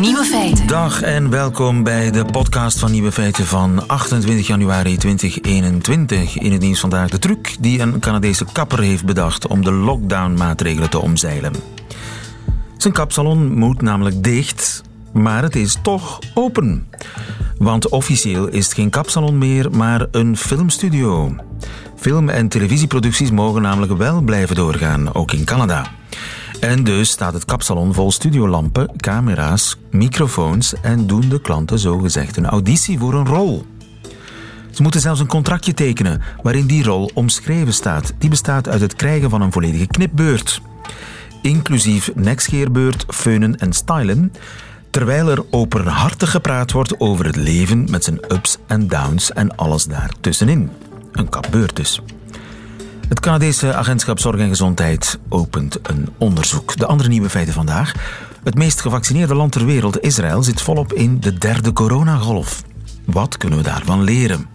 Nieuwe feiten. Dag en welkom bij de podcast van Nieuwe Feiten van 28 januari 2021. In het nieuws vandaag de truc die een Canadese kapper heeft bedacht om de lockdown-maatregelen te omzeilen. Zijn kapsalon moet namelijk dicht, maar het is toch open. Want officieel is het geen kapsalon meer, maar een filmstudio. Film- en televisieproducties mogen namelijk wel blijven doorgaan, ook in Canada. En dus staat het kapsalon vol studiolampen, camera's, microfoons en doen de klanten zogezegd een auditie voor een rol. Ze moeten zelfs een contractje tekenen waarin die rol omschreven staat. Die bestaat uit het krijgen van een volledige knipbeurt. Inclusief nekscheerbeurt, feunen en stylen. Terwijl er openhartig gepraat wordt over het leven met zijn ups en downs en alles daartussenin. Een kapbeurt dus. Het Canadese Agentschap Zorg en Gezondheid opent een onderzoek. De andere nieuwe feiten vandaag. Het meest gevaccineerde land ter wereld, Israël, zit volop in de derde coronagolf. Wat kunnen we daarvan leren?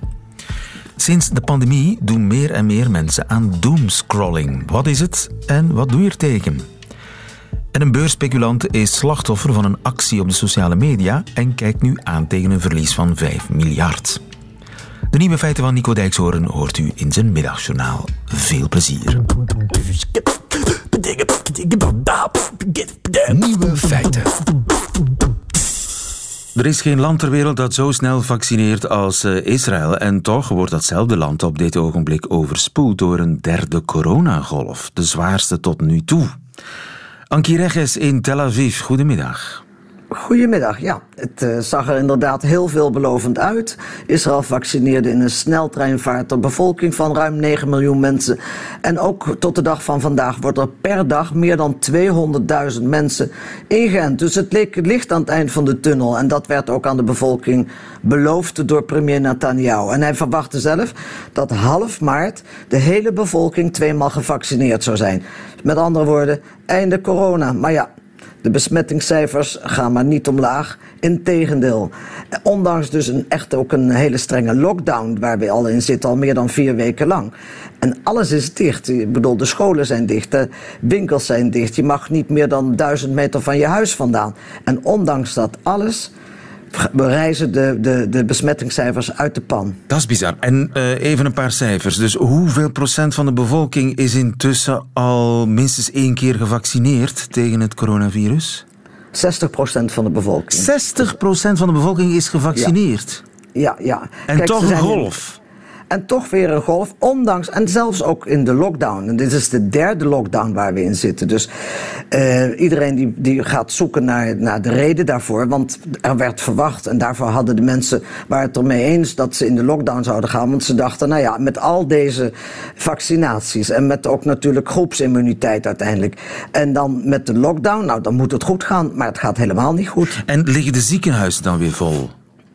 Sinds de pandemie doen meer en meer mensen aan doomscrolling. Wat is het en wat doe je er tegen? En een beursspeculant is slachtoffer van een actie op de sociale media en kijkt nu aan tegen een verlies van 5 miljard. De nieuwe feiten van Nico Dijkshoorn hoort u in zijn middagjournaal. Veel plezier. Nieuwe feiten. Er is geen land ter wereld dat zo snel vaccineert als uh, Israël. En toch wordt datzelfde land op dit ogenblik overspoeld door een derde coronagolf. De zwaarste tot nu toe. Ankie Regis in Tel Aviv, goedemiddag. Goedemiddag. Ja, het uh, zag er inderdaad heel veelbelovend uit. Israël vaccineerde in een sneltreinvaart een bevolking van ruim 9 miljoen mensen. En ook tot de dag van vandaag wordt er per dag meer dan 200.000 mensen ingeënt. Dus het leek licht aan het eind van de tunnel. En dat werd ook aan de bevolking beloofd door premier Netanyahu. En hij verwachtte zelf dat half maart de hele bevolking tweemaal gevaccineerd zou zijn. Met andere woorden, einde corona. Maar ja, de besmettingscijfers gaan maar niet omlaag. Integendeel. Ondanks dus een, echt ook een hele strenge lockdown waar we al in zitten, al meer dan vier weken lang. En alles is dicht. Ik bedoel, de scholen zijn dicht, de winkels zijn dicht. Je mag niet meer dan duizend meter van je huis vandaan. En ondanks dat alles reizen de, de, de besmettingscijfers uit de pan. Dat is bizar. En uh, even een paar cijfers. Dus hoeveel procent van de bevolking is intussen al minstens één keer gevaccineerd tegen het coronavirus? 60 procent van de bevolking. 60 procent van de bevolking is gevaccineerd? Ja, ja. ja. En Kijk, toch een golf? En toch weer een golf, ondanks, en zelfs ook in de lockdown. En dit is de derde lockdown waar we in zitten. Dus uh, iedereen die, die gaat zoeken naar, naar de reden daarvoor. Want er werd verwacht, en daarvoor hadden de mensen waar het ermee eens dat ze in de lockdown zouden gaan. Want ze dachten, nou ja, met al deze vaccinaties en met ook natuurlijk groepsimmuniteit uiteindelijk. En dan met de lockdown, nou dan moet het goed gaan, maar het gaat helemaal niet goed. En liggen de ziekenhuizen dan weer vol?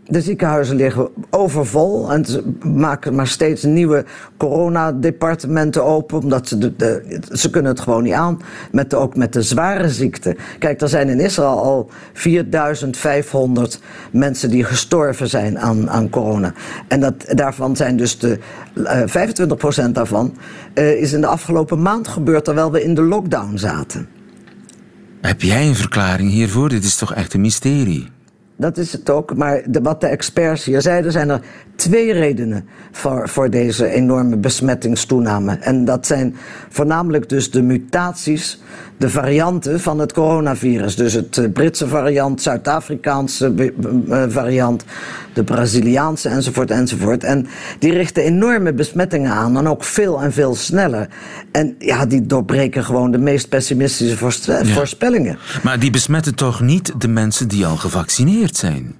De ziekenhuizen liggen overvol en ze maken maar steeds nieuwe coronadepartementen open, omdat ze, de, ze kunnen het gewoon niet aan. Met ook met de zware ziekte. Kijk, er zijn in Israël al 4500 mensen die gestorven zijn aan, aan corona. En dat, daarvan zijn dus de uh, 25% daarvan uh, is in de afgelopen maand gebeurd terwijl we in de lockdown zaten. Heb jij een verklaring hiervoor? Dit is toch echt een mysterie? Dat is het ook. Maar de, wat de experts hier zeiden, zijn er twee redenen voor, voor deze enorme besmettingstoename. En dat zijn voornamelijk dus de mutaties, de varianten van het coronavirus. Dus het eh, Britse variant, Zuid-Afrikaanse eh, variant, de Braziliaanse enzovoort enzovoort. En die richten enorme besmettingen aan en ook veel en veel sneller. En ja, die doorbreken gewoon de meest pessimistische voorspellingen. Maar die besmetten toch niet de mensen die al gevaccineerd zijn?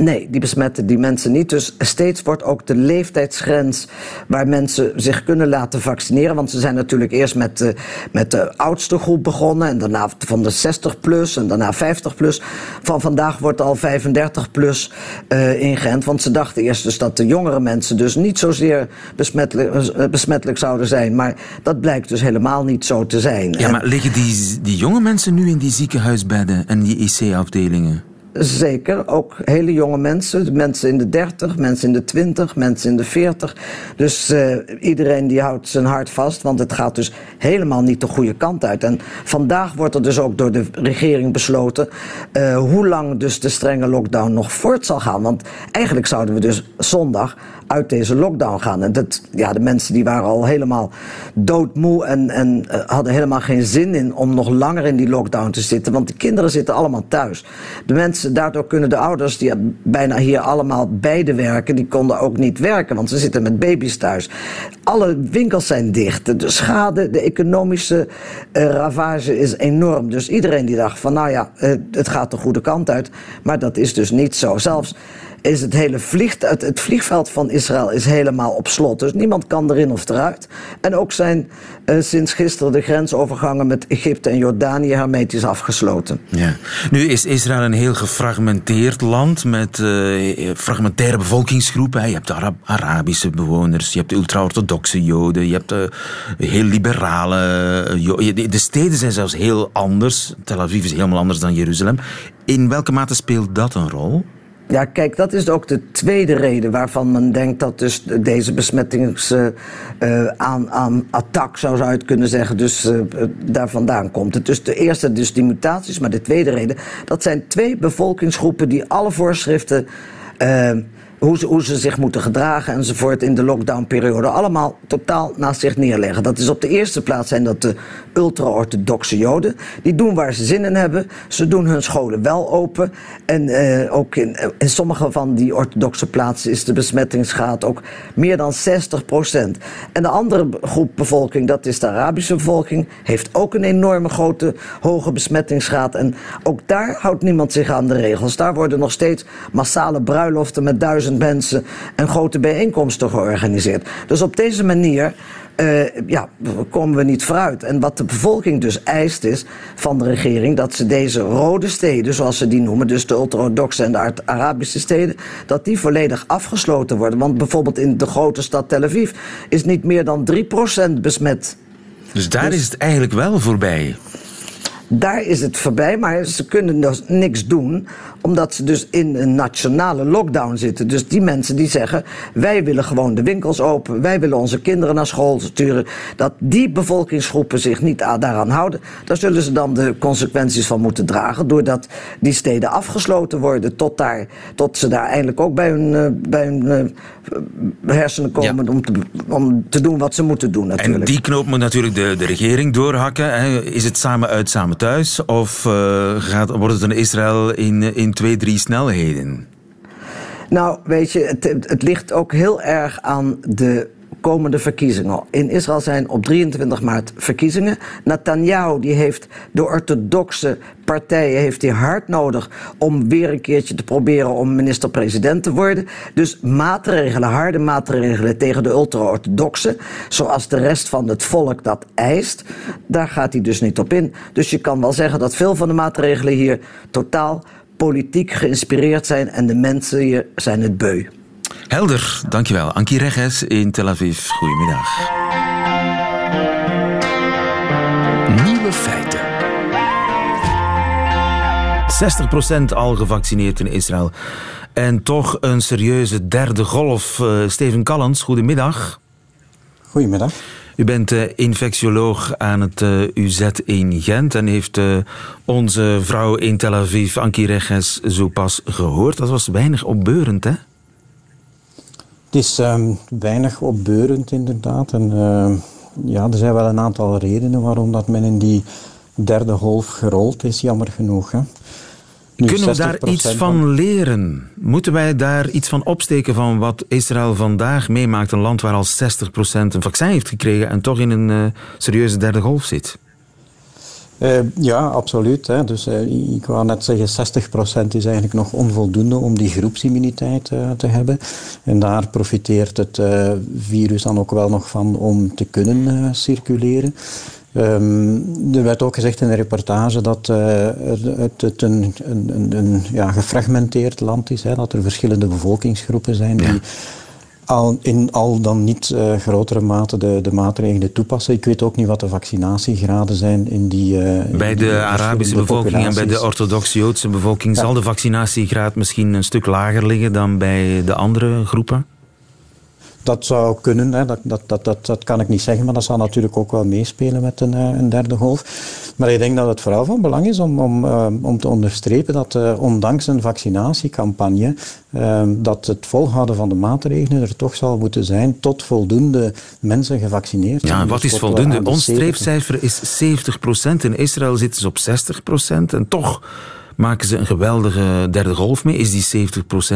Nee, die besmetten die mensen niet. Dus steeds wordt ook de leeftijdsgrens waar mensen zich kunnen laten vaccineren. Want ze zijn natuurlijk eerst met de, met de oudste groep begonnen. En daarna van de 60 plus en daarna 50 plus. Van vandaag wordt al 35 plus uh, ingeënt. Want ze dachten eerst dus dat de jongere mensen dus niet zozeer besmettelijk, uh, besmettelijk zouden zijn. Maar dat blijkt dus helemaal niet zo te zijn. Ja, maar liggen die, die jonge mensen nu in die ziekenhuisbedden en die IC-afdelingen? Zeker. Ook hele jonge mensen. Mensen in de 30, mensen in de 20, mensen in de 40. Dus uh, iedereen die houdt zijn hart vast. Want het gaat dus helemaal niet de goede kant uit. En vandaag wordt er dus ook door de regering besloten. Uh, hoe lang dus de strenge lockdown nog voort zal gaan. Want eigenlijk zouden we dus zondag uit deze lockdown gaan. En dat, ja, de mensen die waren al helemaal doodmoe en, en uh, hadden helemaal geen zin in om nog langer in die lockdown te zitten. Want de kinderen zitten allemaal thuis. De mensen, daardoor kunnen de ouders die bijna hier allemaal beide werken, die konden ook niet werken, want ze zitten met baby's thuis. Alle winkels zijn dicht. De schade, de economische uh, ravage is enorm. Dus iedereen die dacht van nou ja, uh, het gaat de goede kant uit. Maar dat is dus niet zo. Zelfs is het hele het, het, vliegveld van Israël is helemaal op slot. Dus niemand kan erin of eruit. En ook zijn uh, sinds gisteren de grensovergangen met Egypte en Jordanië hermetisch afgesloten. Ja. Nu is Israël een heel gefragmenteerd land met uh, fragmentaire bevolkingsgroepen. Je hebt de Arab Arabische bewoners, je hebt de ultra-orthodoxe Joden, je hebt de heel liberale. De steden zijn zelfs heel anders. Tel Aviv is helemaal anders dan Jeruzalem. In welke mate speelt dat een rol? Ja, kijk, dat is ook de tweede reden waarvan men denkt dat dus deze uh, aan, aan attack, zou je kunnen zeggen, dus uh, daar vandaan komt. Het dus de eerste, dus die mutaties, maar de tweede reden, dat zijn twee bevolkingsgroepen die alle voorschriften uh, hoe ze, zich moeten gedragen enzovoort in de lockdownperiode. Allemaal totaal naast zich neerleggen. Dat is op de eerste plaats zijn dat de ultra-orthodoxe Joden. Die doen waar ze zin in hebben. Ze doen hun scholen wel open. En uh, ook in, in sommige van die orthodoxe plaatsen is de besmettingsgraad ook meer dan 60 procent. En de andere groep bevolking, dat is de Arabische bevolking, heeft ook een enorme grote hoge besmettingsgraad. En ook daar houdt niemand zich aan de regels. Daar worden nog steeds massale bruiloften met duizend mensen en grote bijeenkomsten georganiseerd. Dus op deze manier uh, ja, komen we niet vooruit. En wat de bevolking dus eist is van de regering... dat ze deze rode steden, zoals ze die noemen... dus de ultra-orthodoxe en de Arabische steden... dat die volledig afgesloten worden. Want bijvoorbeeld in de grote stad Tel Aviv... is niet meer dan 3% besmet. Dus daar dus, is het eigenlijk wel voorbij? Daar is het voorbij, maar ze kunnen dus niks doen omdat ze dus in een nationale lockdown zitten. Dus die mensen die zeggen, wij willen gewoon de winkels open, wij willen onze kinderen naar school sturen. Dat die bevolkingsgroepen zich niet daaraan houden, daar zullen ze dan de consequenties van moeten dragen. Doordat die steden afgesloten worden tot, daar, tot ze daar eindelijk ook bij hun, uh, bij hun uh, hersenen komen ja. om, te, om te doen wat ze moeten doen natuurlijk. En die knoop moet natuurlijk de, de regering doorhakken. Hè. Is het samen uit, samen thuis? Of uh, gaat, wordt het een Israël in, in twee, drie snelheden? Nou, weet je, het, het ligt ook heel erg aan de komende verkiezingen. In Israël zijn op 23 maart verkiezingen. Netanyahu die heeft de orthodoxe partijen heeft hij hard nodig om weer een keertje te proberen om minister-president te worden. Dus maatregelen, harde maatregelen tegen de ultra-orthodoxen, zoals de rest van het volk dat eist, daar gaat hij dus niet op in. Dus je kan wel zeggen dat veel van de maatregelen hier totaal politiek geïnspireerd zijn en de mensen hier zijn het beu. Helder, dankjewel. Ankie Reges in Tel Aviv. Goedemiddag. Nieuwe feiten. 60% al gevaccineerd in Israël. En toch een serieuze derde golf. Uh, Steven Callens, goedemiddag. Goedemiddag. U bent uh, infectioloog aan het uh, UZ in Gent en heeft onze vrouw in Tel Aviv, Ankie Reges, zo pas gehoord. Dat was weinig opbeurend, hè? Het is um, weinig opbeurend, inderdaad. En ja, er zijn wel een aantal redenen waarom dat men in die derde golf gerold is, jammer genoeg. Hè? Nu, Kunnen we daar iets van leren? Moeten wij daar iets van opsteken van wat Israël vandaag meemaakt? Een land waar al 60% een vaccin heeft gekregen en toch in een uh, serieuze derde golf zit. Uh, ja, absoluut. Hè. Dus uh, ik wou net zeggen, 60% is eigenlijk nog onvoldoende om die groepsimmuniteit uh, te hebben. En daar profiteert het virus dan ook wel nog van om te kunnen circuleren. Um, er werd ook gezegd in de reportage dat uh, het, het, een, een, een ja, gefragmenteerd land is. Hè, dat er verschillende bevolkingsgroepen zijn die al, in al dan niet uh, grotere mate de, de maatregelen toepassen. Ik weet ook niet wat de vaccinatiegraden zijn in die. Uh, bij de Arabische bevolking en bij de orthodoxe-Joodse bevolking zal de vaccinatiegraad misschien een stuk lager liggen dan bij de andere groepen? Dat zou kunnen, hè. Dat, dat, dat, dat, dat kan ik niet zeggen, maar dat zal natuurlijk ook wel meespelen met een, eh, een derde golf. Maar ik denk dat het vooral van belang is om, om, uh, om te onderstrepen dat uh, ondanks een vaccinatiecampagne, dat het volhouden van de maatregelen er toch zal moeten zijn tot voldoende mensen gevaccineerd zijn. Ja, wat dus is voldoende? Ons streefcijfer is 70%. In Israël zitten ze op 60% en toch maken ze een geweldige derde golf mee. Is die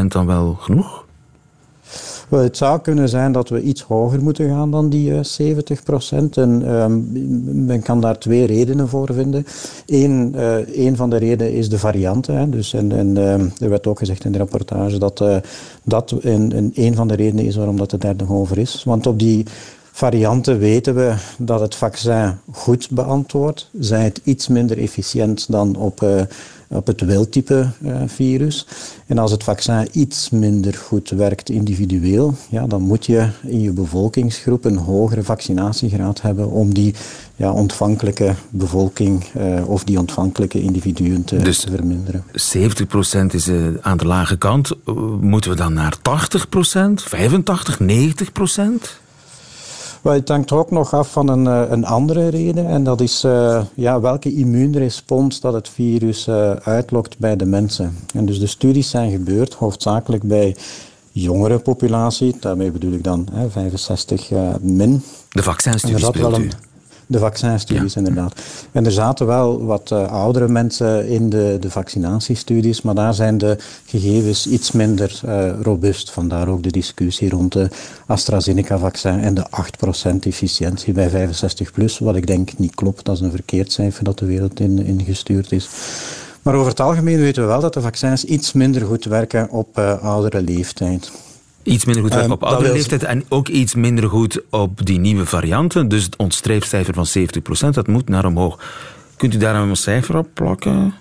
70% dan wel genoeg? Wel, het zou kunnen zijn dat we iets hoger moeten gaan dan die uh, eh, 70 procent. En uh, men kan daar twee redenen voor vinden. Eén uh, van de redenen is de varianten. Hè. Dus en, ehm, er werd ook gezegd in de rapportage dat uh, dat een, een, van de redenen is waarom dat de derde golf is. Want op die varianten weten we dat het vaccin goed beantwoordt. Zij het iets minder efficiënt dan op op het wildtype uh, virus. En als het vaccin iets minder goed werkt individueel, ja, dan moet je in je bevolkingsgroep een hogere vaccinatiegraad hebben om die ja, ontvankelijke bevolking uh, of die ontvankelijke individuen te, dus te verminderen. 70% is uh, aan de lage kant. Moeten we dan naar 80%, 85, 90%? Wel, het hangt ook nog af van een, eh, een andere reden. En dat is uh, ja, welke immuunrespons dat het virus uh, uitlokt bij de mensen. En dus de studies zijn gebeurd, hoofdzakelijk bij jongere populatie. Daarmee bedoel ik dan hè, 65 min. De vaccinstudies bedoelt u? De vaccinstudies, inderdaad. En er zaten wel wat uh, oudere mensen in de, de vaccinatiestudies, maar daar zijn de gegevens iets minder uh, robuust. Vandaar ook de discussie rond de AstraZeneca-vaccin en de 8% efficiëntie bij 65 plus, wat ik denk niet klopt. Dat is een verkeerd cijfer dat de wereld in, ingestuurd is. Maar over het algemeen weten we wel dat de vaccins iets minder goed werken op uh, oudere leeftijd. Iets minder goed um, op oudere leeftijd en ook iets minder goed op die nieuwe varianten. Dus ons streefcijfer van 70%, dat moet naar omhoog. Kunt u daar een cijfer op plakken?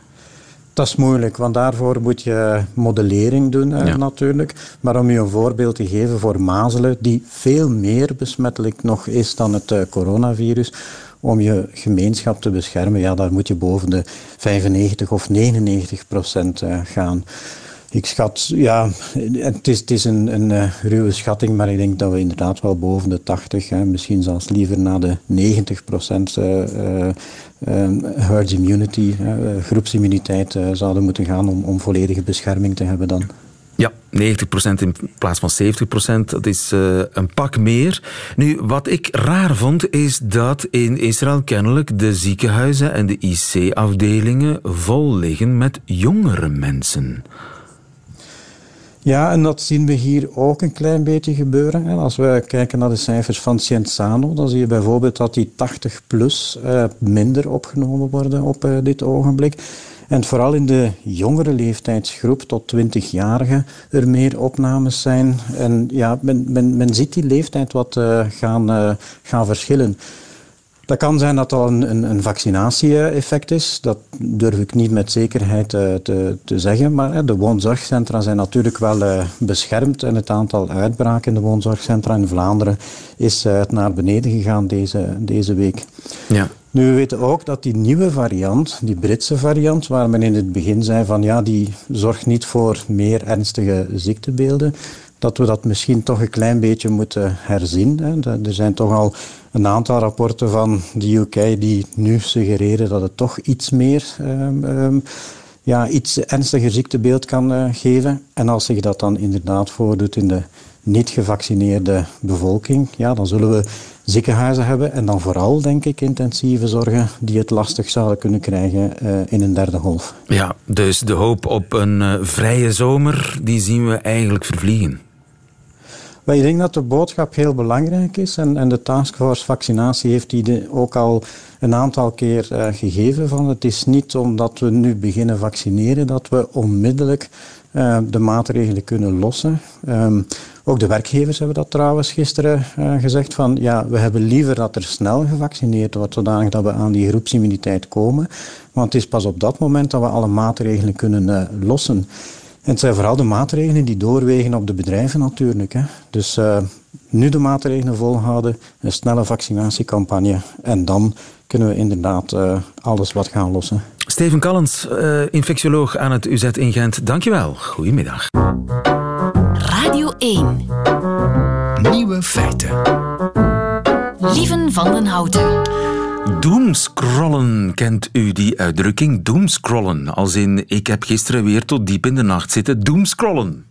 Dat is moeilijk, want daarvoor moet je modellering doen ja. natuurlijk. Maar om je een voorbeeld te geven voor mazelen, die veel meer besmettelijk nog is dan het uh, coronavirus, om je gemeenschap te beschermen, ja, daar moet je boven de 95 of 99 procent uh, gaan. Ik schat, ja, het is, is een, een uh, ruwe schatting, maar ik denk dat we inderdaad wel boven de 80, hè, misschien zelfs liever naar de 90 procent uh, uh, herd immunity, groepsimmuniteit, zouden moeten gaan om, om volledige bescherming te hebben dan. Ja, 90% in plaats van 70%, dat is een pak meer. Nu, wat ik raar vond, is dat in Israël kennelijk de ziekenhuizen en de IC-afdelingen vol liggen met jongere mensen. Ja, en dat zien we hier ook een klein beetje gebeuren. Als we kijken naar de cijfers van Cienzano, dan zie je bijvoorbeeld dat die 80 plus uh, minder opgenomen worden op uh, dit ogenblik. En vooral in de jongere leeftijdsgroep, tot 20-jarigen, er meer opnames zijn. En ja, men, men, ziet die leeftijd wat uh, gaan, gaan verschillen. Dat kan zijn dat dat een, een, een vaccinatie-effect is. Dat durf ik niet met zekerheid uh, te, te, zeggen. Maar uh, de woonzorgcentra zijn natuurlijk wel uh, beschermd. En het aantal uitbraken in de woonzorgcentra in Vlaanderen is naar beneden gegaan deze, deze week. Ja. Nu, we weten ook dat die nieuwe variant, die Britse variant, waar men in het begin zei van ja, die zorgt niet voor meer ernstige ziektebeelden, dat we dat misschien toch een klein beetje moeten herzien. Er zijn toch al een aantal rapporten van de UK die nu suggereren dat het toch iets meer, um, ja, iets ernstiger ziektebeeld kan uh, geven. En als zich dat dan inderdaad voordoet in de niet gevaccineerde bevolking, ja, dan zullen we ziekenhuizen hebben en dan vooral, denk ik, intensieve zorgen die het lastig zouden kunnen krijgen uh, in een derde golf. Ja, dus de hoop op een uh, vrije zomer, die zien we eigenlijk vervliegen. Maar ik denk dat de boodschap heel belangrijk is. En, en de taskforce vaccinatie heeft die ook al een aantal keer uh, gegeven. Van het is niet omdat we nu beginnen vaccineren dat we onmiddellijk uh, de maatregelen kunnen lossen. Um, ook de werkgevers hebben dat trouwens gisteren uh, gezegd. Van ja, we hebben liever dat er snel gevaccineerd wordt, zodanig dat we aan die groepsimmuniteit komen. Want het is pas op dat moment dat we alle maatregelen kunnen lossen. En het zijn vooral de maatregelen die doorwegen op de bedrijven natuurlijk. Hè. Dus uh, nu de maatregelen volhouden, een snelle vaccinatiecampagne en dan kunnen we inderdaad uh, alles wat gaan lossen. Steven Callens, uh, infectioloog aan het UZ in Gent. Dankjewel. Goedemiddag. Radio 1. Nieuwe feiten. Lieven van den Houten. Doomscrollen, kent u die uitdrukking? Doomscrollen, als in ik heb gisteren weer tot diep in de nacht zitten doomscrollen.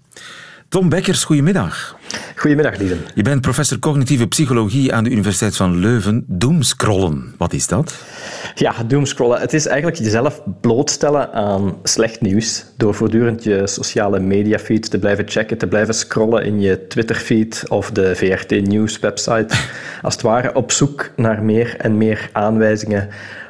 Tom Bekkers, goedemiddag. Goedemiddag, Lieven. Je bent professor cognitieve psychologie aan de Universiteit van Leuven. Doomscrollen, wat is dat? Ja, doomscrollen. Het is eigenlijk jezelf blootstellen aan slecht nieuws door voortdurend je sociale mediafeed te blijven checken, te blijven scrollen in je Twitterfeed of de VRT Nieuws website. Als het ware op zoek naar meer en meer aanwijzingen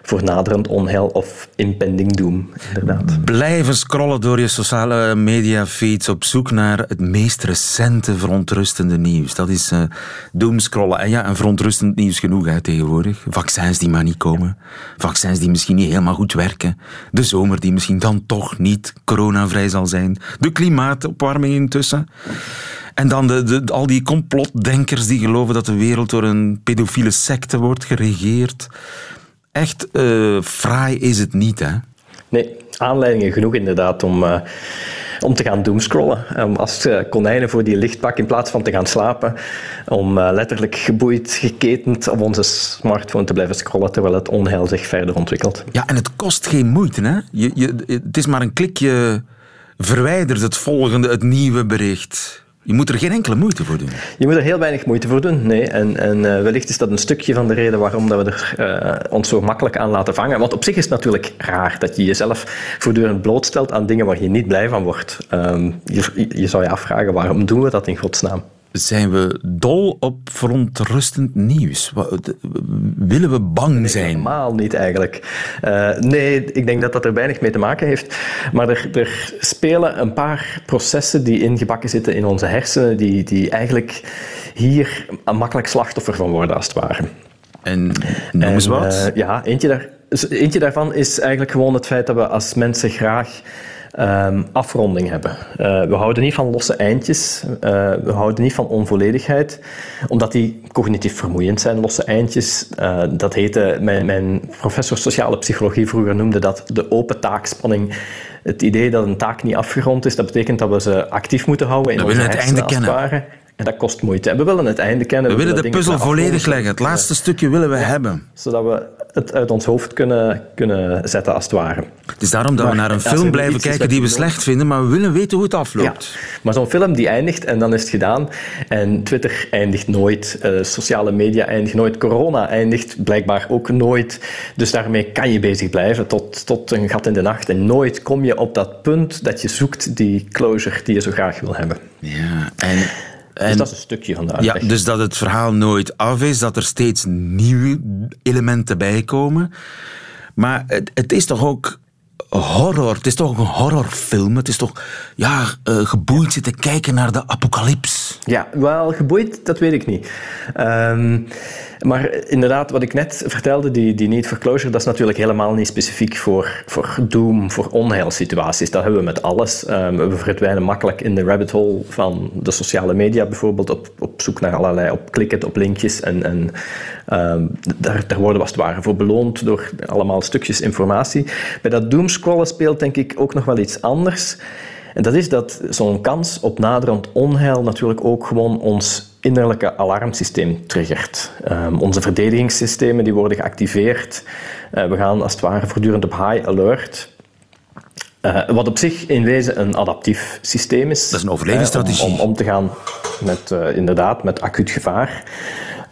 voor naderend onheil of impending doom, inderdaad. Blijven scrollen door je sociale media feeds op zoek naar het meest recente verontrustende nieuws. Dat is uh, doomscrollen. En ja, en verontrustend nieuws genoeg uit tegenwoordig. Vaccins die maar niet komen. Vaccins die misschien niet helemaal goed werken. De zomer die misschien dan toch niet coronavrij zal zijn. De klimaatopwarming intussen. En dan de, de, al die complotdenkers die geloven dat de wereld door een pedofiele secte wordt geregeerd echt uh, fraai is het niet, hè? Nee, aanleidingen genoeg inderdaad om, uh, om te gaan doomscrollen. Um, als uh, konijnen voor die lichtpak in plaats van te gaan slapen. Om letterlijk geboeid, geketend op onze smartphone te blijven scrollen terwijl het onheil zich verder ontwikkelt. Ja, en het kost geen moeite, hè? Je, je, het is maar een klikje verwijderd het volgende, het nieuwe bericht. Je moet er geen enkele moeite voor doen. Je moet er heel weinig moeite voor doen, nee. En, en uh, wellicht is dat een stukje van de reden waarom dat we er uh, ons zo makkelijk aan laten vangen. Want op zich is het natuurlijk raar dat je jezelf voortdurend blootstelt aan dingen waar je niet blij van wordt. Um, je, je zou je afvragen, waarom doen we dat in godsnaam? Zijn we dol op verontrustend nieuws? Willen we bang nee, zijn? Helemaal niet eigenlijk. Uh, nee, ik denk dat dat er weinig mee te maken heeft. Maar er, er, spelen een paar processen die ingebakken zitten in onze hersenen, die, die eigenlijk hier een makkelijk slachtoffer van worden, als het ware. En noem eens wat? Uh, ja, eentje, daar, eentje daarvan is eigenlijk gewoon het feit dat we als mensen graag um, afronding hebben. Uh, we houden niet van losse eindjes, uh, we houden niet van onvolledigheid, omdat die cognitief vermoeiend zijn, losse eindjes. Uh, dat heette, mijn, mijn, professor sociale psychologie vroeger noemde dat de open taakspanning. Het idee dat een taak niet afgerond is, dat betekent dat we ze actief moeten houden in we onze het einde kennen. En dat kost moeite. En we willen het einde kennen. We, we willen de puzzel volledig leggen. Het laatste stukje willen we ja, hebben. Zodat we het uit ons hoofd kunnen, kunnen zetten, als het ware. Het is daarom dat maar, we naar een film blijven kijken die we slecht vinden, maar we willen weten hoe het afloopt. Ja, maar zo'n film die eindigt en dan is het gedaan. En Twitter eindigt nooit, uh, sociale media eindigt nooit, corona eindigt blijkbaar ook nooit. Dus daarmee kan je bezig blijven tot, tot een gat in de nacht. En nooit kom je op dat punt dat je zoekt die closure die je zo graag wil hebben. Ja, en dus dat is een stukje van de uitleg. Ja, dus dat het verhaal nooit af is, dat er steeds nieuwe elementen bij komen. Maar het, het is toch ook horror. Het is toch een horrorfilm. Het is toch ja, uh, geboeid zitten kijken naar de apocalyps. Ja, wel geboeid, dat weet ik niet. Um, maar inderdaad, wat ik net vertelde, die, die need for closure, dat is natuurlijk helemaal niet specifiek voor, voor doom, voor onheilsituaties. Dat hebben we met alles. Um, we verdwijnen makkelijk in de rabbit hole van de sociale media bijvoorbeeld, op, op zoek naar allerlei, op klikken op linkjes. En, en um, daar, daar worden we als het ware voor beloond door allemaal stukjes informatie. Bij dat doomscrollen speelt denk ik ook nog wel iets anders. En dat is dat zo'n kans op naderend onheil natuurlijk ook gewoon ons innerlijke alarmsysteem triggert. Um, onze verdedigingssystemen die worden geactiveerd. Uh, we gaan als het ware voortdurend op high alert. Uh, wat op zich in wezen een adaptief systeem is. Dat is een overlevingsstrategie. Uh, om, om, om, te gaan met, inderdaad, met acuut gevaar.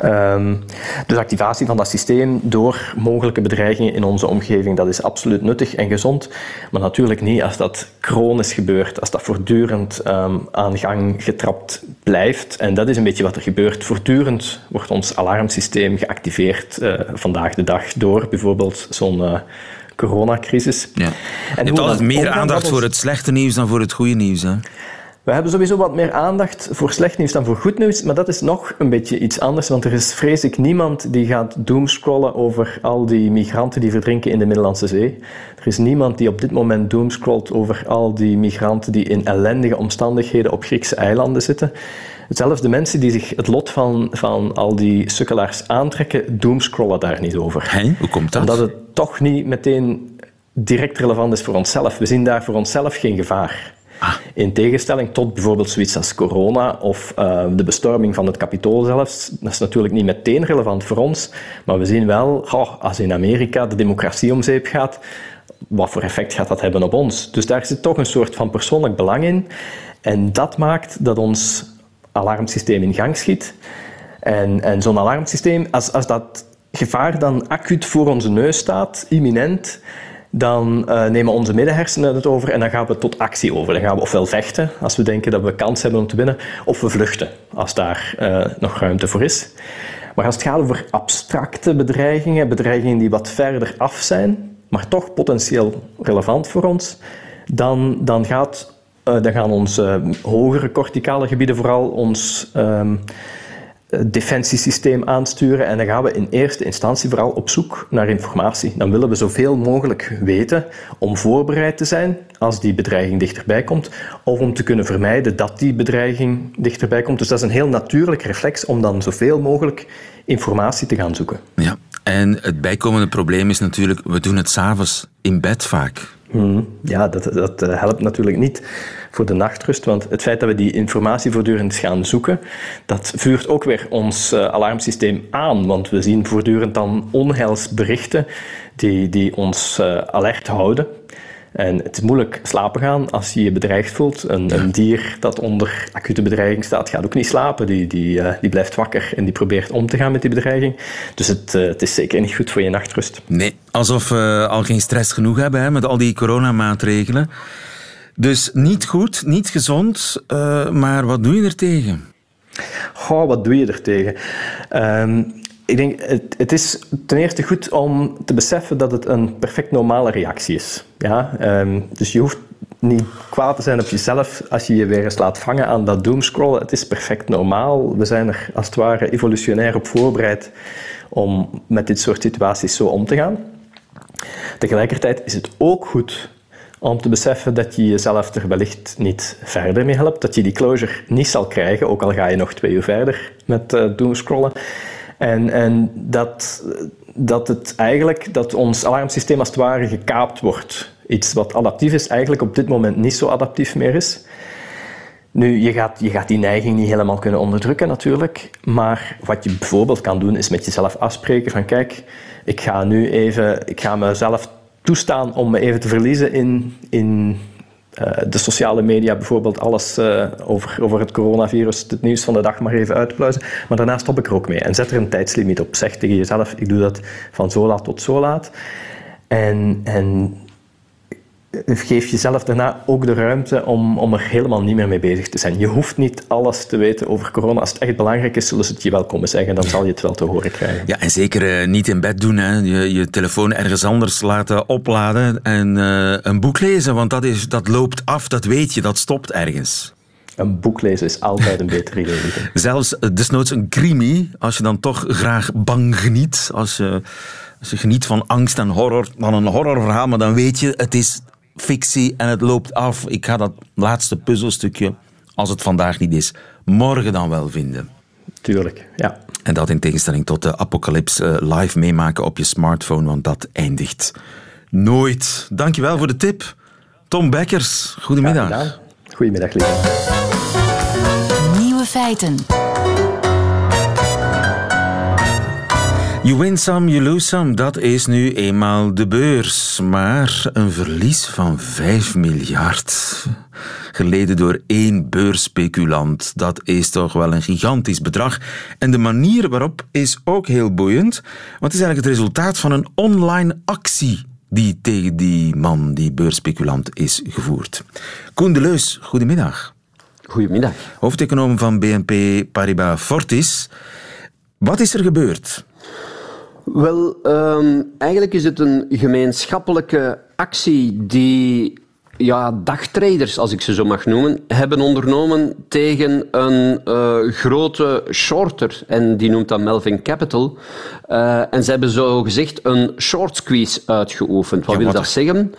Um, dus activatie van dat systeem door mogelijke bedreigingen in onze omgeving, dat is absoluut nuttig en gezond. Maar natuurlijk niet als dat chronisch gebeurt, als dat voortdurend um, aan gang getrapt blijft. En dat is een beetje wat er gebeurt. Voortdurend wordt ons alarmsysteem geactiveerd uh, vandaag de dag door bijvoorbeeld zo'n uh, coronacrisis. Ja. En je hebt altijd meer aandacht voor het slechte nieuws dan voor het goede nieuws. Hè? We hebben sowieso wat meer aandacht voor slecht nieuws dan voor goed nieuws, maar dat is nog een beetje iets anders, want er is vrees ik niemand die gaat doomscrollen over al die migranten die verdrinken in de Middellandse Zee. Er is niemand die op dit moment doomscrollt over al die migranten die in ellendige omstandigheden op Griekse eilanden zitten. Zelfs de mensen die zich het lot van, van al die sukkelaars aantrekken, doomscrollen daar niet over. Hé, hoe komt dat? Omdat het toch niet meteen direct relevant is voor onszelf. We zien daar voor onszelf geen gevaar. Ah. In tegenstelling tot bijvoorbeeld zoiets als corona of uh, de bestorming van het kapitool zelfs. Dat is natuurlijk niet meteen relevant voor ons, maar we zien wel, oh, als in Amerika de democratie om zeep gaat, wat voor effect gaat dat hebben op ons? Dus daar zit toch een soort van persoonlijk belang in. En dat maakt dat ons alarmsysteem in gang schiet. En, en zo'n alarmsysteem, als, als dat gevaar dan acuut voor onze neus staat, imminent, dan uh, nemen onze middenhersenen het over en dan gaan we tot actie over. Dan gaan we ofwel vechten, als we denken dat we kans hebben om te winnen, of we vluchten, als daar uh, nog ruimte voor is. Maar als het gaat over abstracte bedreigingen, bedreigingen die wat verder af zijn, maar toch potentieel relevant voor ons, dan, dan, gaat, uh, dan gaan onze hogere corticale gebieden vooral ons ehm, defensiesysteem aansturen en dan gaan we in eerste instantie vooral op zoek naar informatie. Dan willen we zoveel mogelijk weten om voorbereid te zijn als die bedreiging dichterbij komt, of om te kunnen vermijden dat die bedreiging dichterbij komt. Dus dat is een heel natuurlijk reflex om dan zoveel mogelijk informatie te gaan zoeken. Ja, en het bijkomende probleem is natuurlijk, we doen het s'avonds in bed vaak. Hmm, ja, dat, dat helpt natuurlijk niet voor de nachtrust. Want het feit dat we die informatie voortdurend gaan zoeken, dat vuurt ook weer ons uh, alarmsysteem aan. Want we zien voortdurend dan onheilsberichten die, die ons uh, alert houden. En het is moeilijk slapen gaan als je je bedreigd voelt. Een, een, dier dat onder acute bedreiging staat, gaat ook niet slapen. Die, die, uh, die blijft wakker en die probeert om te gaan met die bedreiging. Dus het, uh, het is zeker niet goed voor je nachtrust. Nee, alsof we al geen stress genoeg hebben hè, met al die coronamaatregelen. Dus niet goed, niet gezond, uh, maar wat doe je er tegen? Goh, wat doe je er tegen? Um, ik denk, het, het, is ten eerste goed om te beseffen dat het een perfect normale reactie is. Ja? Um, dus je hoeft niet kwaad te zijn op jezelf als je je weer eens laat vangen aan dat doomscrollen. Het is perfect normaal. We zijn er als het ware evolutionair op voorbereid om met dit soort situaties zo om te gaan. Tegelijkertijd is het ook goed om te beseffen dat je jezelf er wellicht niet verder mee helpt. Dat je die closure niet zal krijgen, ook al ga je nog twee uur verder met uh, doomscrollen. En, en dat, dat het eigenlijk, dat ons alarmsysteem als het ware gekaapt wordt. Iets wat adaptief is, eigenlijk op dit moment niet zo adaptief meer is. Nu, je gaat, je gaat die neiging niet helemaal kunnen onderdrukken natuurlijk, maar wat je bijvoorbeeld kan doen is met jezelf afspreken van kijk, ik ga nu even, ik ga mezelf toestaan om me even te verliezen in, in de sociale media, bijvoorbeeld alles uh, over, over het coronavirus, het nieuws van de dag maar even uitpluizen. Maar daarna stop ik er ook mee en zet er een tijdslimiet op. Zeg tegen jezelf, ik doe dat van zo laat tot zo laat. En, en geef jezelf daarna ook de ruimte om, om er helemaal niet meer mee bezig te zijn. Je hoeft niet alles te weten over corona. Als het echt belangrijk is, zullen ze het je wel komen zeggen. Dan zal je het wel te horen krijgen. Ja, en zeker uh, niet in bed doen. Hè. Je, je telefoon ergens anders laten opladen en uh, een boek lezen. Want dat, is, dat loopt af, dat weet je, dat stopt ergens. Een boek lezen is altijd een beter idee. Zelfs eh, desnoods een crimi, als je dan toch graag bang geniet. Als je, als je geniet van angst en horror, van een horrorverhaal, maar dan weet je, het is fictie en het loopt af. Ik ga dat laatste puzzelstukje, als het vandaag niet is, morgen dan wel vinden. Tuurlijk, ja. En dat in tegenstelling tot de apocalypse live meemaken op je smartphone, want dat eindigt nooit. Dankjewel voor de tip. Tom Bekkers, goedemiddag. Ja, goedemiddag, lieve. Nieuwe feiten. You win some, you lose some. Dat is nu eenmaal de beurs. Maar een verlies van 5 miljard. Geleden door één beursspeculant. Dat is toch wel een gigantisch bedrag. En de manier waarop is ook heel boeiend. Want het is eigenlijk het resultaat van een online actie die tegen die man, die beursspeculant, is gevoerd. Koen de Leus, goedemiddag. Goedemiddag. Hoofdeconoom van BNP Paribas Fortis. Wat is er gebeurd? Wel, um, eigenlijk is het een gemeenschappelijke actie die ja, dagtraders, als ik ze zo mag noemen, hebben ondernomen tegen een uh, grote shorter. En die noemt dat Melvin Capital. Uh, en ze hebben zo gezegd een short squeeze uitgeoefend. Wat ja, wil dat zeggen?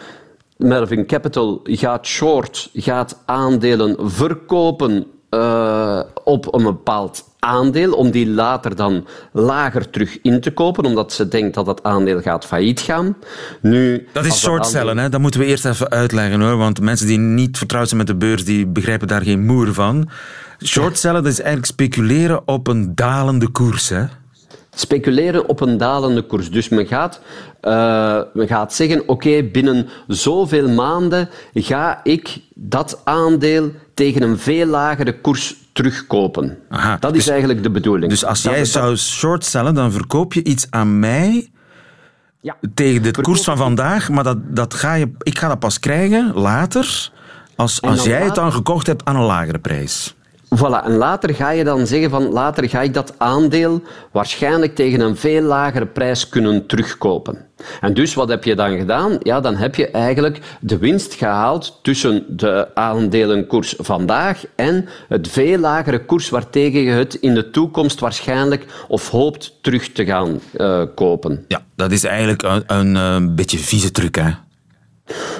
Melvin Capital gaat short, gaat aandelen verkopen uh, op een bepaald aandeel, om die later dan lager terug in te kopen, omdat ze denkt dat het aandeel gaat failliet gaan. Nu, dat is shortcellen, aandeel... hè? dat moeten we eerst even uitleggen hoor, want mensen die niet vertrouwd zijn met de beurs, die begrijpen daar geen moer van. Shortcellen, dat is eigenlijk speculeren op een dalende koers, hè? Speculeren op een dalende koers. Dus men gaat, uh, men gaat zeggen, oké, binnen zoveel maanden ga ik dat aandeel tegen een veel lagere koers terugkopen. Aha, dat is dus- eigenlijk de bedoeling. Dus als jij zou shortcellen, dan verkoop je iets aan mij ja, tegen de koers van vandaag, maar dat, dat ga je, ik ga dat pas krijgen later, als, als jij het dan gekocht hebt aan een lagere prijs. Voilà, en later ga je dan zeggen van later ga ik dat aandeel waarschijnlijk tegen een veel lagere prijs kunnen terugkopen. En dus wat heb je dan gedaan? Ja, dan heb je eigenlijk de winst gehaald tussen de aandelenkoers vandaag en het veel lagere koers waartegen je het in de toekomst waarschijnlijk of hoopt terug te gaan uh, kopen. Ja, dat is eigenlijk een, een, een beetje vieze truc, hè?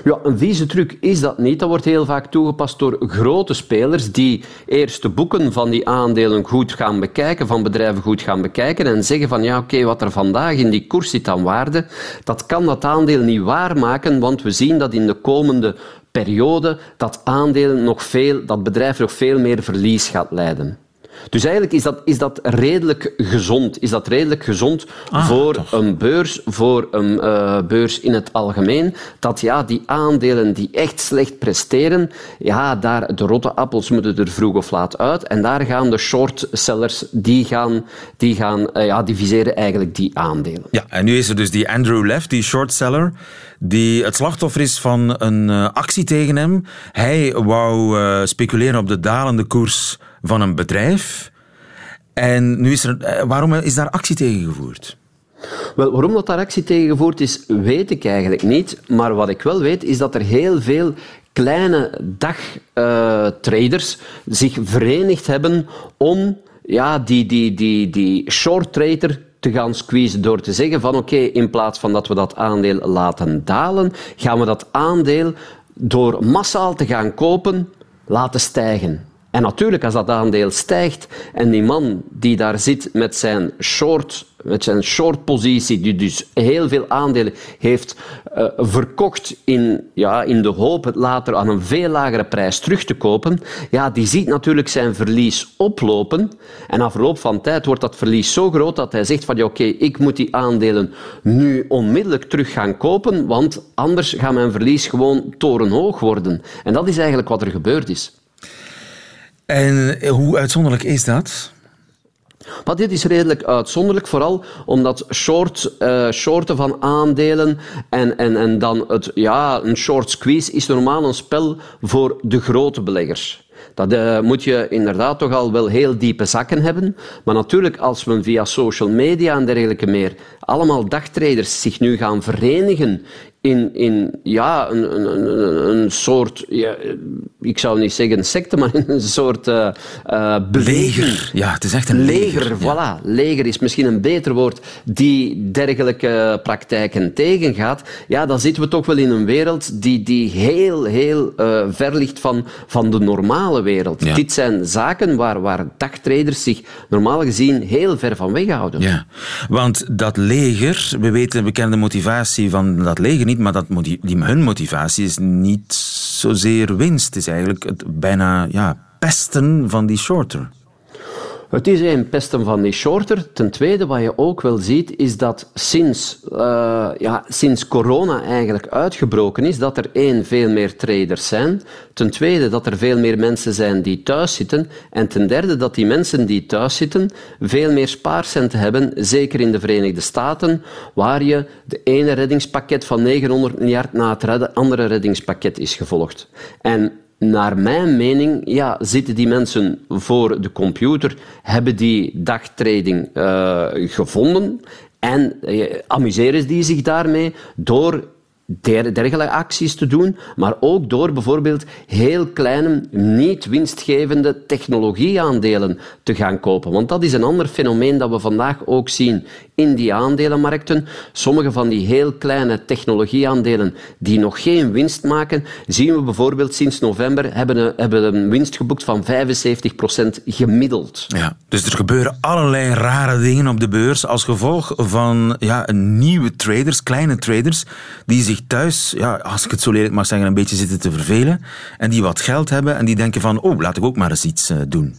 Ja, een vieze truc is dat niet. Dat wordt heel vaak toegepast door grote spelers die eerst de boeken van die aandelen goed gaan bekijken, van bedrijven goed gaan bekijken en zeggen van ja, oké, wat er vandaag in die koers zit aan waarde, dat kan dat aandeel niet waarmaken, want we zien dat in de komende periode dat aandeel nog veel, dat bedrijf nog veel meer verlies gaat leiden. Dus eigenlijk is dat, is dat redelijk gezond. Is dat redelijk gezond ah, voor een beurs, voor een uh, beurs in het algemeen, dat ja, die aandelen die echt slecht presteren, ja, daar, de rotte appels moeten er vroeg of laat uit. En daar gaan de shortsellers, die gaan, die gaan uh, ja, diviseren eigenlijk die aandelen. Ja, en nu is er dus die Andrew Left, die shortseller, die het slachtoffer is van een uh, actie tegen hem. Hij wou speculeren op de dalende koers van een bedrijf. En nu is er, eh, waarom is daar actie tegen gevoerd? Wel, waarom dat daar actie tegen gevoerd is, weet ik eigenlijk niet. Maar wat ik wel weet, is dat er heel veel kleine dagtraders uh, zich verenigd hebben om ja, die, die, die, die short trader te gaan squeezen door te zeggen van oké, in plaats van dat we dat aandeel laten dalen, gaan we dat aandeel door massaal te gaan kopen laten stijgen. En natuurlijk, als dat aandeel stijgt en die man die daar zit met zijn short, met zijn shortpositie, die dus heel veel aandelen heeft uh, verkocht in, ja, in de hoop het later aan een veel lagere prijs terug te kopen, ja, die ziet natuurlijk zijn verlies oplopen. En na verloop van tijd wordt dat verlies zo groot dat hij zegt van ja, oké, ik moet die aandelen nu onmiddellijk terug gaan kopen, want anders gaat mijn verlies gewoon torenhoog worden. En dat is eigenlijk wat er gebeurd is. En hoe uitzonderlijk is dat? Maar dit is redelijk uitzonderlijk, vooral omdat short, uh, shorten van aandelen en, en, en dan het, ja, een short squeeze is normaal een spel voor de grote beleggers. Dat uh, moet je inderdaad toch al wel heel diepe zakken hebben. Maar natuurlijk, als we via social media en dergelijke meer allemaal dagtraders zich nu gaan verenigen in, in ja, een, een, een soort, ja, ik zou niet zeggen secte, maar een soort uh, leger. Ja, het is echt een leger. leger voilà. Leger is misschien een beter woord die dergelijke praktijken tegengaat. Ja, dan zitten we toch wel in een wereld die, die heel, heel uh, ver ligt van, van de normale wereld. Dit zijn zaken waar, waar dagtraders zich normaal gezien heel ver van weghouden. Ja, want dat leger, we weten, we kennen de motivatie van dat leger niet, maar dat, die, hun motivatie is niet zozeer winst. Het is eigenlijk het bijna ja, pesten van die shorter. Het is een pesten van die shorter. Ten tweede, wat je ook wel ziet, is dat sinds, uh, ja, sinds corona eigenlijk uitgebroken is, dat er één, veel meer traders zijn. Ten tweede, dat er veel meer mensen zijn die thuis zitten. En ten derde, dat die mensen die thuis zitten veel meer spaarcenten hebben, zeker in de Verenigde Staten, waar je de ene reddingspakket van 900 miljard na het andere reddingspakket is gevolgd. En naar mijn mening ja, zitten die mensen voor de computer, hebben die dagtrading uh, gevonden en uh, amuseren die zich daarmee door dergelijke acties te doen, maar ook door bijvoorbeeld heel kleine, niet winstgevende technologieaandelen te gaan kopen. Want dat is een ander fenomeen dat we vandaag ook zien in die aandelenmarkten. Sommige van die heel kleine technologieaandelen die nog geen winst maken, zien we bijvoorbeeld sinds november hebben een, hebben een winst geboekt van 75% gemiddeld. Ja, dus er gebeuren allerlei rare dingen op de beurs als gevolg van ja, nieuwe traders, kleine traders, die zich thuis, ja, als ik het zo lelijk mag zeggen, een beetje zitten te vervelen en die wat geld hebben en die denken van, oh, laat ik ook maar eens iets uh, doen.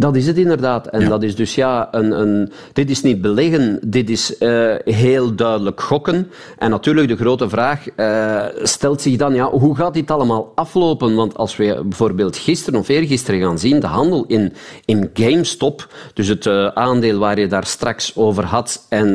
Dat is het inderdaad. En dat is dus ja, een, een, dit is niet beleggen, dit is uh, heel duidelijk gokken. En natuurlijk de grote vraag uh, stelt zich dan, ja, hoe gaat dit allemaal aflopen? Want als we bijvoorbeeld gisteren of eergisteren gaan zien, de handel in, in GameStop, dus het uh, aandeel waar je daar straks over had en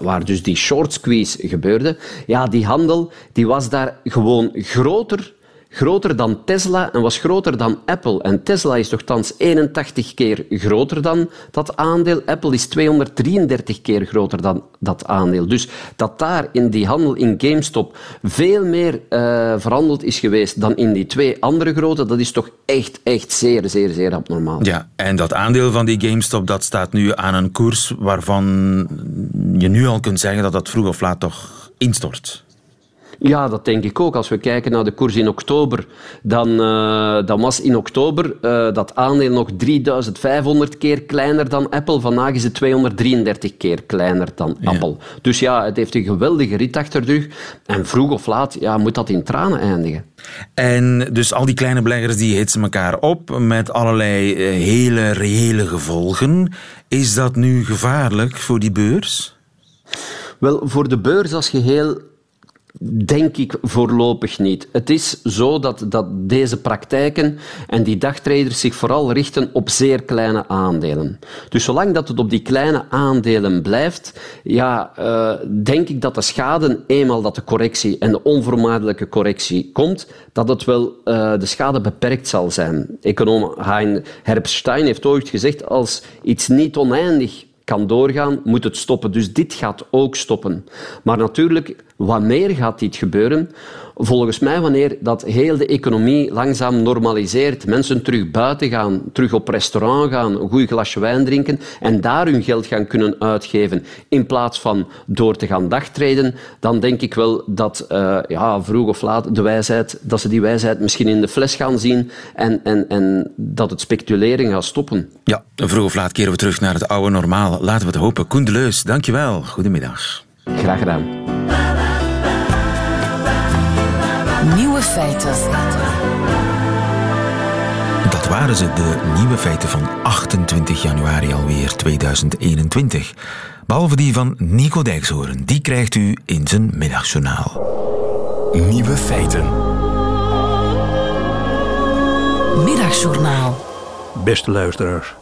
waar dus die short squeeze gebeurde, ja, die handel die was daar gewoon groter groter dan Tesla en was groter dan Apple. En Tesla is thans 81 keer groter dan dat aandeel. Apple is 233 keer groter dan dat aandeel. Dus dat daar in die handel in GameStop veel meer uh, is geweest dan in die twee andere grote, dat is toch echt, echt zeer, zeer, zeer abnormaal. Ja, en dat aandeel van die GameStop, dat staat nu aan een koers waarvan je nu al kunt zeggen dat dat vroeg of laat toch instort. Ja, dat denk ik ook. Als we kijken naar de koers in oktober, dan, uh, dan was in oktober uh, dat aandeel nog 3500 keer kleiner dan Apple. Vandaag is het 233 keer kleiner dan ja. Apple. Dus ja, het heeft een geweldige rit achter de rug. En vroeg of laat ja, moet dat in tranen eindigen. En dus al die kleine beleggers die hitsen elkaar op met allerlei uh, hele reële gevolgen. Is dat nu gevaarlijk voor die beurs? Wel, voor de beurs als geheel Denk ik voorlopig niet. Het is zo dat, dat deze praktijken en die dagtraders zich vooral richten op zeer kleine aandelen. Dus zolang dat het op die kleine aandelen blijft, ja, uh, denk ik dat de schade, eenmaal dat de correctie en de onvermijdelijke correctie komt, dat het wel uh, de schade beperkt zal zijn. Econoom Hein Herbstein heeft ooit gezegd, als iets niet oneindig kan doorgaan, moet het stoppen. Dus dit gaat ook stoppen. Maar natuurlijk, wanneer gaat dit gebeuren? Volgens mij wanneer dat heel de economie langzaam normaliseert, mensen terug buiten gaan, terug op restaurant gaan, een goed glasje wijn drinken en daar hun geld gaan kunnen uitgeven in plaats van door te gaan dagtreden, dan denk ik wel dat uh, ja, vroeg of laat de wijsheid, dat ze die wijsheid misschien in de fles gaan zien en, en, en dat het speculeren gaat stoppen. Ja, vroeg of laat keren we terug naar het oude normaal. Laten we het hopen. Koen de Leus, dankjewel. Goedemiddag. Graag gedaan. Feiten. Dat waren ze, de nieuwe feiten van 28 januari alweer 2021. Behalve die van Nico Dijkshoorn. Die krijgt u in zijn middagjournaal. Nieuwe feiten. Middagjournaal. Beste luisteraars.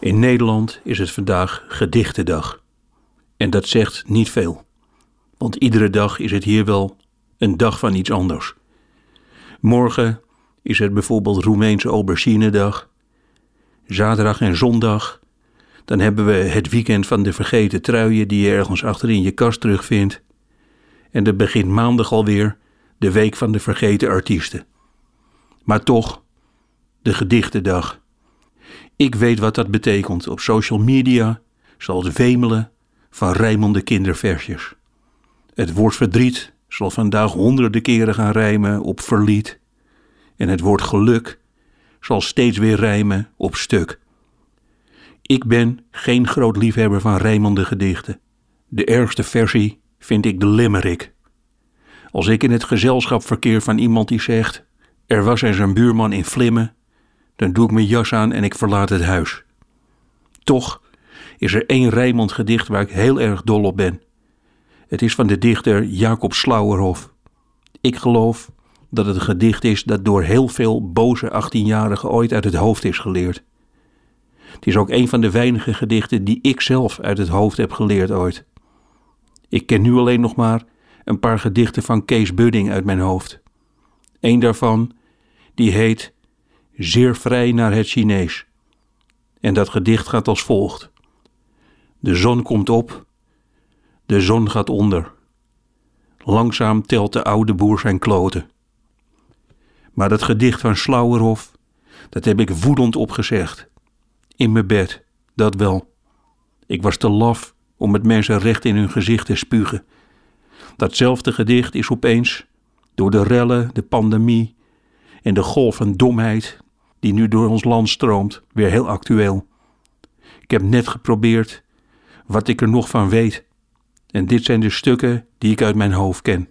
In Nederland is het vandaag gedichtendag. En dat zegt niet veel. Want iedere dag is het hier wel een dag van iets anders. Morgen is het bijvoorbeeld Roemeense auberginedag. Zaterdag en zondag. Dan hebben we het weekend van de vergeten truien die je ergens achter in je kast terugvindt. En er begint maandag alweer de week van de vergeten artiesten. Maar toch, de gedichtendag. Ik weet wat dat betekent. Op social media het wemelen van rijmende kinderversjes. Het woord verdriet zal vandaag honderden keren gaan rijmen op verliet. En het woord geluk zal steeds weer rijmen op stuk. Ik ben geen groot liefhebber van rijmende gedichten. De ergste versie vind ik de limerick. Als ik in het gezelschap verkeer van iemand die zegt: Er was eens een buurman in Vlimmen, dan doe ik mijn jas aan en ik verlaat het huis. Toch is er één Rijmond gedicht waar ik heel erg dol op ben. Het is van de dichter Jacob Slauerhof. Ik geloof dat het een gedicht is dat door heel veel boze 18-jarigen ooit uit het hoofd is geleerd. Het is ook een van de weinige gedichten die ik zelf uit het hoofd heb geleerd ooit. Ik ken nu alleen nog maar een paar gedichten van Kees Budding uit mijn hoofd. Eén daarvan, die heet Zeer vrij naar het Chinees. En dat gedicht gaat als volgt. De zon komt op, de zon gaat onder. Langzaam telt de oude boer zijn kloten. Maar dat gedicht van Slauerhof, dat heb ik woedend opgezegd. In mijn bed, dat wel. Ik was te laf om met mensen recht in hun gezicht te spugen. Datzelfde gedicht is opeens, door de rellen, de pandemie en de golf van domheid die nu door ons land stroomt, weer heel actueel. Ik heb net geprobeerd wat ik er nog van weet. En dit zijn de stukken die ik uit mijn hoofd ken.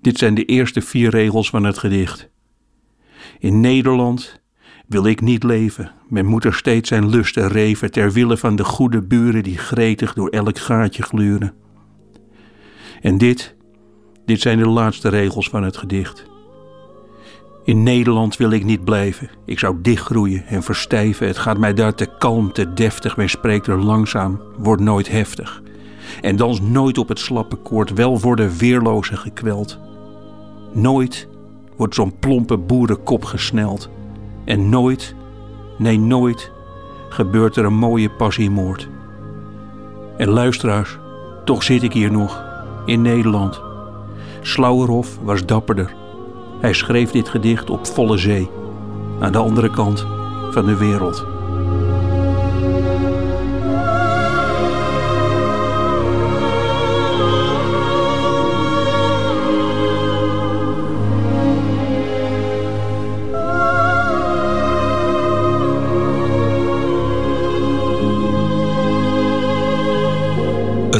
Dit zijn de eerste vier regels van het gedicht. In Nederland wil ik niet leven. Men moet er steeds zijn lusten reven ter wille van de goede buren die gretig door elk gaatje gluren. En dit, dit zijn de laatste regels van het gedicht. In Nederland wil ik niet blijven. Ik zou dichtgroeien en verstijven. Het gaat mij daar te kalm, te deftig. Men spreekt er langzaam, wordt nooit heftig. En dans nooit op het slappe koord, wel worden weerlozen gekweld. Nooit wordt zo'n plompe boerenkop gesneld. En nooit, nee nooit, gebeurt er een mooie passiemoord. En luisteraars, toch zit ik hier nog, in Nederland. Slauerhof was dapperder. Hij schreef dit gedicht op volle zee, aan de andere kant van de wereld.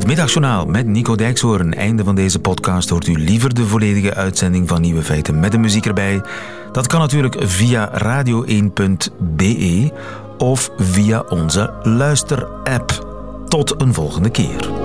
Het middagjournaal met Nico Dijkshoorn. Einde van deze podcast hoort u liever de volledige uitzending van Nieuwe Feiten met de muziek erbij. Dat kan natuurlijk via radio1.be of via onze luisterapp. Tot een volgende keer.